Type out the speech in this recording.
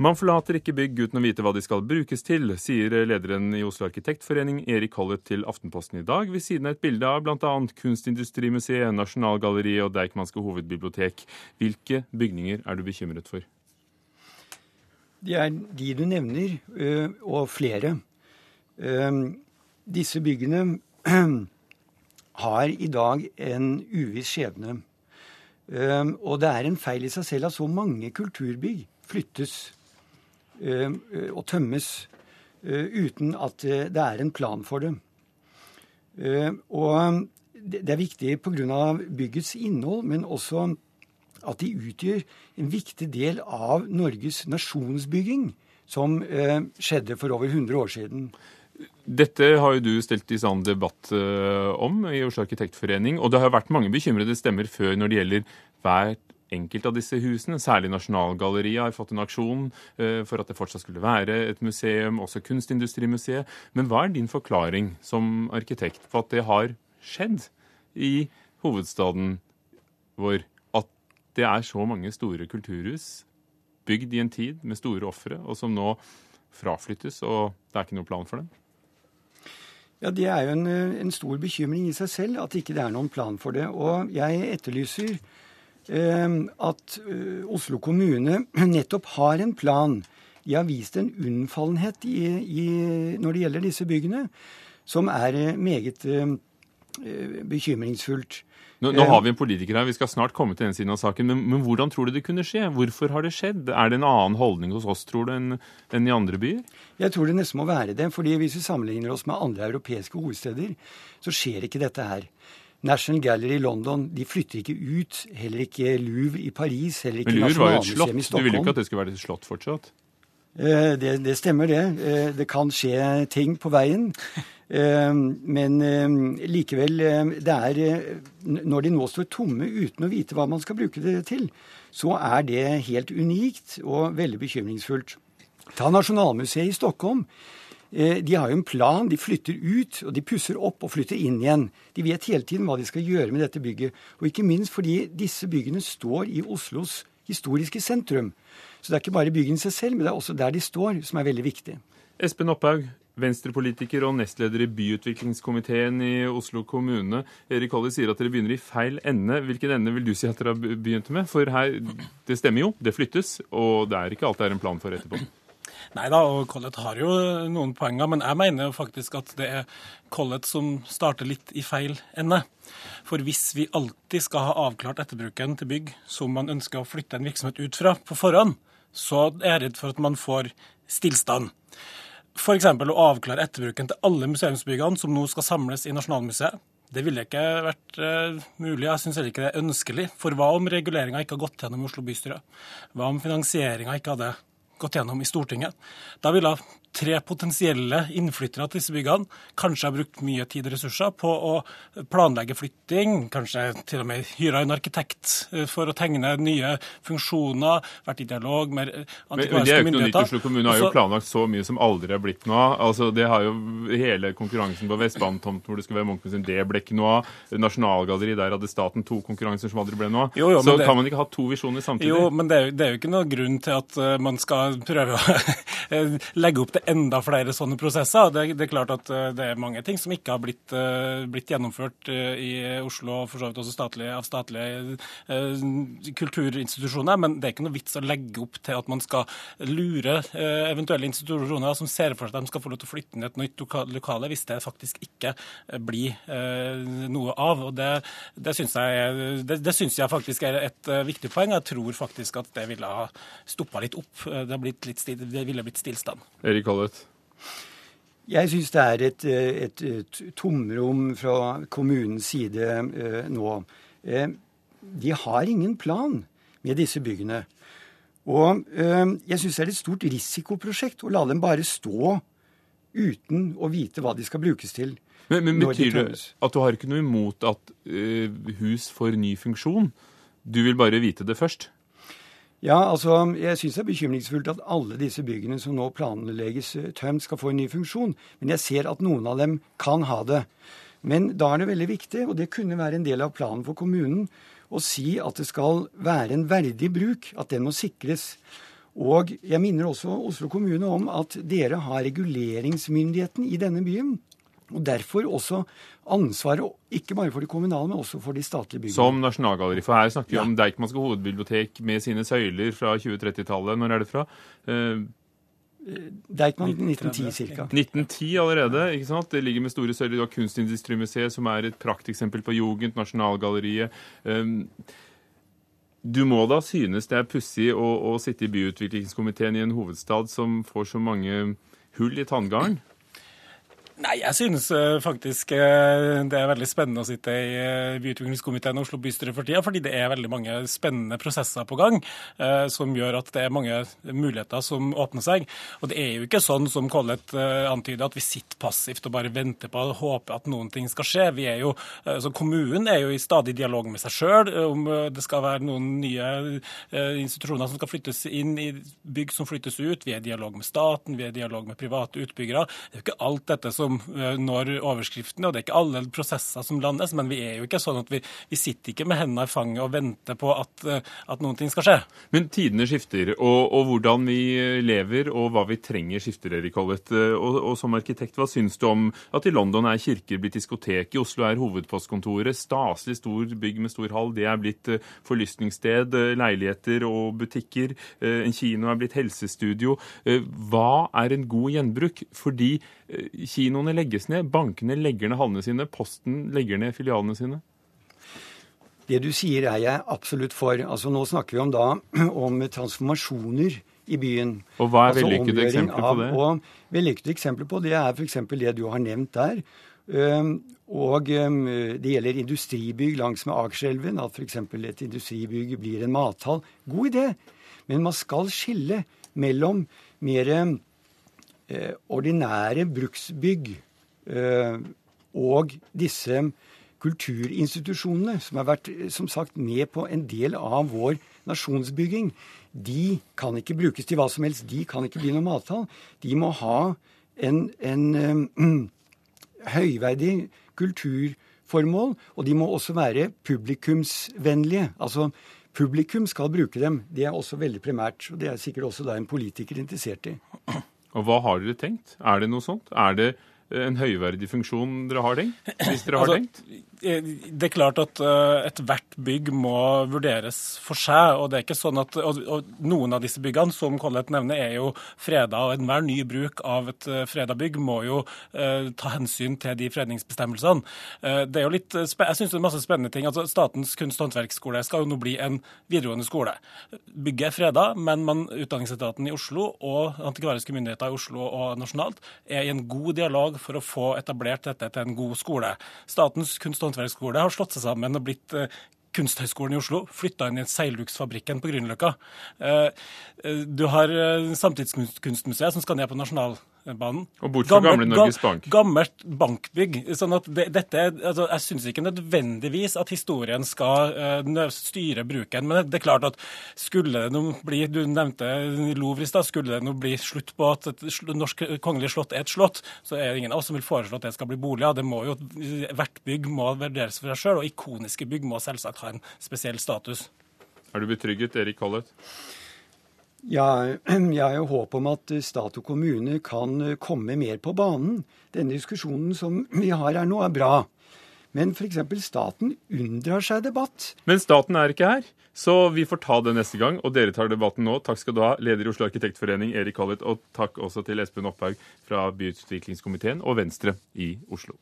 Man forlater ikke bygg uten å vite hva de skal brukes til, sier lederen i Oslo Arkitektforening Erik Hollet, til Aftenposten i dag, ved siden av et bilde av bl.a. Kunstindustrimuseet, Nasjonalgalleriet og Deichmanske hovedbibliotek. Hvilke bygninger er du bekymret for? Det er de du nevner, og flere. Disse byggene har i dag en uviss skjebne. Og det er en feil i seg selv at så mange kulturbygg flyttes Eh, og tømmes eh, uten at eh, det er en plan for det. Og det er viktig pga. byggets innhold, men også at de utgjør en viktig del av Norges nasjonsbygging, som skjedde for over 100 år siden. Dette har jo du stilt i sånn debatt om i Oslo Arkitektforening. Og det har vært mange bekymrede stemmer før når det gjelder hvert enkelte av disse husene. Særlig Nasjonalgalleriet har fått en aksjon eh, for at det fortsatt skulle være et museum, også Kunstindustrimuseet. Men hva er din forklaring som arkitekt på at det har skjedd i hovedstaden vår? At det er så mange store kulturhus bygd i en tid med store ofre, og som nå fraflyttes, og det er ikke noen plan for dem? Ja, Det er jo en, en, stor bekymring i seg selv at ikke det er noen plan for det. Og jeg etterlyser at eh, Oslo kommune nettopp har en plan. De har vist en unnfallenhet i, i, når det gjelder disse byggene, som er eh, meget uh, bekymringsfullt. Nå, nå, har vi en politiker her, vi skal snart komme til den siden av saken. Men, men, hvordan tror du det kunne skje? Hvorfor har det skjedd? Er det en annen holdning hos oss, tror du, enn, enn i andre byer? Jeg tror det nesten må være det. fordi hvis vi sammenligner oss med andre europeiske hovedsteder, så skjer ikke dette her. National Gallery i London de flytter ikke ut. Heller ikke Louvre i Paris. heller ikke Nasjonalmuseet i Stockholm. Du ville jo ikke at det skulle være et slott fortsatt? Eh, det, det, stemmer, det. Eh, det kan skje ting på veien. Eh, men likevel, det er Når de nå står tomme uten å vite hva man skal bruke det til, så er det helt unikt og veldig bekymringsfullt. Ta Nasjonalmuseet i Stockholm. Eh, de har jo en plan. De flytter ut, og de pusser opp og flytter inn igjen. De vet hele tiden hva de skal gjøre med dette bygget. Og ikke minst fordi disse byggene står i Oslos historiske sentrum. Så det er ikke bare byggene i seg selv, men det er også der de står, som er veldig viktig. Espen Opphaug, Venstrepolitiker og nestleder i byutviklingskomiteen i Oslo kommune. Erik Holly sier at dere begynner i feil ende. Hvilken ende vil du si at dere har begynt med? For her, det stemmer jo, det flyttes, og det er ikke alt det er en plan for etterpå. Nei da, og Collett har jo noen poenger, men jeg mener jo faktisk at det er Collett som starter litt i feil ende. For hvis vi alltid skal ha avklart etterbruken til bygg som man ønsker å flytte en virksomhet ut fra på forhånd, så er jeg redd for at man får stillstand. F.eks. å avklare etterbruken til alle museumsbyggene som nå skal samles i Nasjonalmuseet. Det ville ikke vært uh, mulig. Jeg syns heller ikke det er ønskelig. For hva om reguleringa ikke har gått gjennom Oslo bystyre? Hva om finansieringa ikke hadde gått gjennom i Stortinget. Da ville tre potensielle innflyttere til disse byggene kanskje har brukt mye tid og ressurser på å planlegge flytting, kanskje til og med hyra en arkitekt eh, for å tegne nye funksjoner, vært i dialog med antikvariske myndigheter. Men det er jo ikke noe nytt. Oslo kommune har jo planlagt så mye som aldri er blitt noe av. Altså, det har jo hele konkurransen på Vestbanetomten hvor det skulle være Munchmuseum, det ble ikke noe av. Nasjonalgalleriet, der hadde staten to konkurranser som aldri ble noe av. Så det... kan man ikke ha to visjoner samtidig? Jo, men det er, jo, det er jo ikke noe grunn til at eh, man skal prøve å legge opp til enda flere sånne prosesser. Det, det, er klart at eh, det er mange ting som ikke har blitt, uh, blitt gjennomført uh, i Oslo, og for så vidt også statlige, av statlige kulturinstitusjoner. Men det er ikke noe vits å legge opp til at man skal lure eventuelle institusjoner som ser for seg at de skal få lov til å flytte i et nytt lokale, hvis det faktisk ikke blir noe av. Og Det, det syns jeg, det, det synes jeg faktisk er et viktig poeng. Jeg tror faktisk at det ville ha stoppa litt opp. Det, blitt litt, det ville blitt stillstand. Erik Holleth? Jeg syns det er et, et, et, tomrom fra kommunens side eh, nå. Eh, de har ingen plan med disse byggene. Og eh, jeg syns det er et stort risikoprosjekt å la dem bare stå uten å vite hva de skal brukes til. Men, men Betyr det at du har ikke noe imot at uh, hus får ny funksjon? Du vil bare vite det først? Ja, altså, Jeg syns det er bekymringsfullt at alle disse byggene som nå planlegges eh, tømt, skal få en ny funksjon. Men jeg ser at noen av dem kan ha det. Men da er det veldig viktig, og det kunne være en del av planen for kommunen, å si at det skal være en verdig bruk, at den må sikres. Og jeg minner også Oslo kommune om at dere har reguleringsmyndigheten i denne byen. Og derfor også ansvaret ikke bare for de kommunale, men også for de statlige byggene. Som Nasjonalgalleriet. For her snakker vi ja. om Deichmanske hovedbibliotek med sine søyler fra 2030-tallet. Når er det fra? Uh, Deichman 1910 ca. 1910 allerede. ikke sant? Det ligger med store søyler. Du har Kunstindustrimuseet, som er et prakteksempel på Jugend, Nasjonalgalleriet. Um, du må da synes det er pussig å, å, sitte i byutviklingskomiteen i en hovedstad som får så mange hull i tanngarden? Nei, jeg synes uh, faktisk uh, det er veldig spennende å sitte i uh, byutviklingskomiteen og Oslo bystyre for tida, fordi det er veldig mange spennende prosesser på gang som gjør at det er mange muligheter som åpner seg. Og det er jo ikke sånn som Collett antyder, at vi sitter passivt og bare venter på og håper at noen ting skal skje. Vi er jo, så Kommunen er jo i stadig dialog med seg sjøl om det skal være noen nye institusjoner som skal flyttes inn i bygg som flyttes ut. Vi er i dialog med staten, vi er i dialog med private utbyggere. Det er jo ikke alt dette som Eh, når overskriftene. Og det er ikke alle prosesser som landes, men vi er jo ikke sånn at vi, vi sitter ikke med hendene i fanget og venter på at, eh, at, noen ting skal skje. Men tidene skifter, og, og, hvordan vi lever og hva vi trenger skifter, Erik Hollett. Eh, og, og, som arkitekt, hva syns du om at i London er kirker blitt diskotek, i Oslo er hovedpostkontoret, staselig stor bygg med stor hall, det er blitt forlystningssted, leiligheter og butikker, en kino er blitt helsestudio. Hva er en god gjenbruk? Fordi kinoene legges ned, bankene legger ned hallene sine, Posten legger ned filialene sine? Det du sier er jeg absolutt for. Altså Nå snakker vi om da om transformasjoner i byen. Og hva er altså, vellykkede eksempler på det? Og Vellykkede eksempler på det er f.eks. det du har nevnt der. Og det gjelder industribygg langs med Akerselven. At f.eks. et industribygg blir en mathall. God idé. Men man skal skille mellom mer ordinære bruksbygg eh, og disse kulturinstitusjonene, som har vært som sagt, med på en del av vår nasjonsbygging, de kan ikke brukes til hva som helst. De kan ikke bli noe mathall. De må ha en, en um, høyverdig kulturformål, og de må også være publikumsvennlige. Altså, publikum skal bruke dem. Det er også veldig primært. Og det er sikkert også da en politiker interessert i. Og hva har dere tenkt? Er det noe sånt? Er det en høyverdig funksjon dere har tenkt? Hvis dere har altså, tenkt? Eh, det er klart at uh, ethvert bygg må vurderes for seg. og det er ikke sånn at, og, Noen av disse byggene som Collett nevner, er jo freda. og Enhver ny bruk av et uh, freda bygg må jo uh, ta hensyn til de fredningsbestemmelsene. Uh, det er jo litt, jeg synes det er masse spennende ting. altså Statens kunst- og håndverksskole skal jo nå bli en videregående skole. Bygget er freda, men man, Utdanningsetaten i Oslo og antikvariske myndigheter i Oslo og nasjonalt er i en god dialog for å få etablert dette til en god skole. Statens kunst- og håndverksskole har slått seg sammen og blitt eh, Kunsthøgskolen i Oslo flytta inn i Seilduksfabrikken på Grünerløkka. Eh, eh, du har Samtidskunstmuseet som skal ned på Nasjonalbanen. Og bort fra gamle Norges Bank. Gammelt bankbygg. sånn at det, dette, altså, Jeg syns ikke nødvendigvis at historien skal uh, styre bruken. Men det, er klart at skulle det nå bli Du nevnte Louvre i stad. Skulle det nå bli slutt på at et norsk kongelig slott er et slott, så er det ingen av oss som vil foreslå at det skal bli boliger. Det må jo, Hvert bygg må vurderes for seg sjøl, og ikoniske bygg må selvsagt ha en spesiell status. Er du betrygget, Erik Collett? Ja, jeg har jo håp om at stat og kommune kan komme mer på banen. Denne diskusjonen som vi har her nå, er bra. Men f.eks. staten unndrar seg debatt. Men staten er ikke her, så vi får ta det neste gang. Og dere tar debatten nå. Takk skal du ha, leder i Oslo arkitektforening Erik Collett. Og takk også til Espen Opphaug fra byutviklingskomiteen og Venstre i Oslo.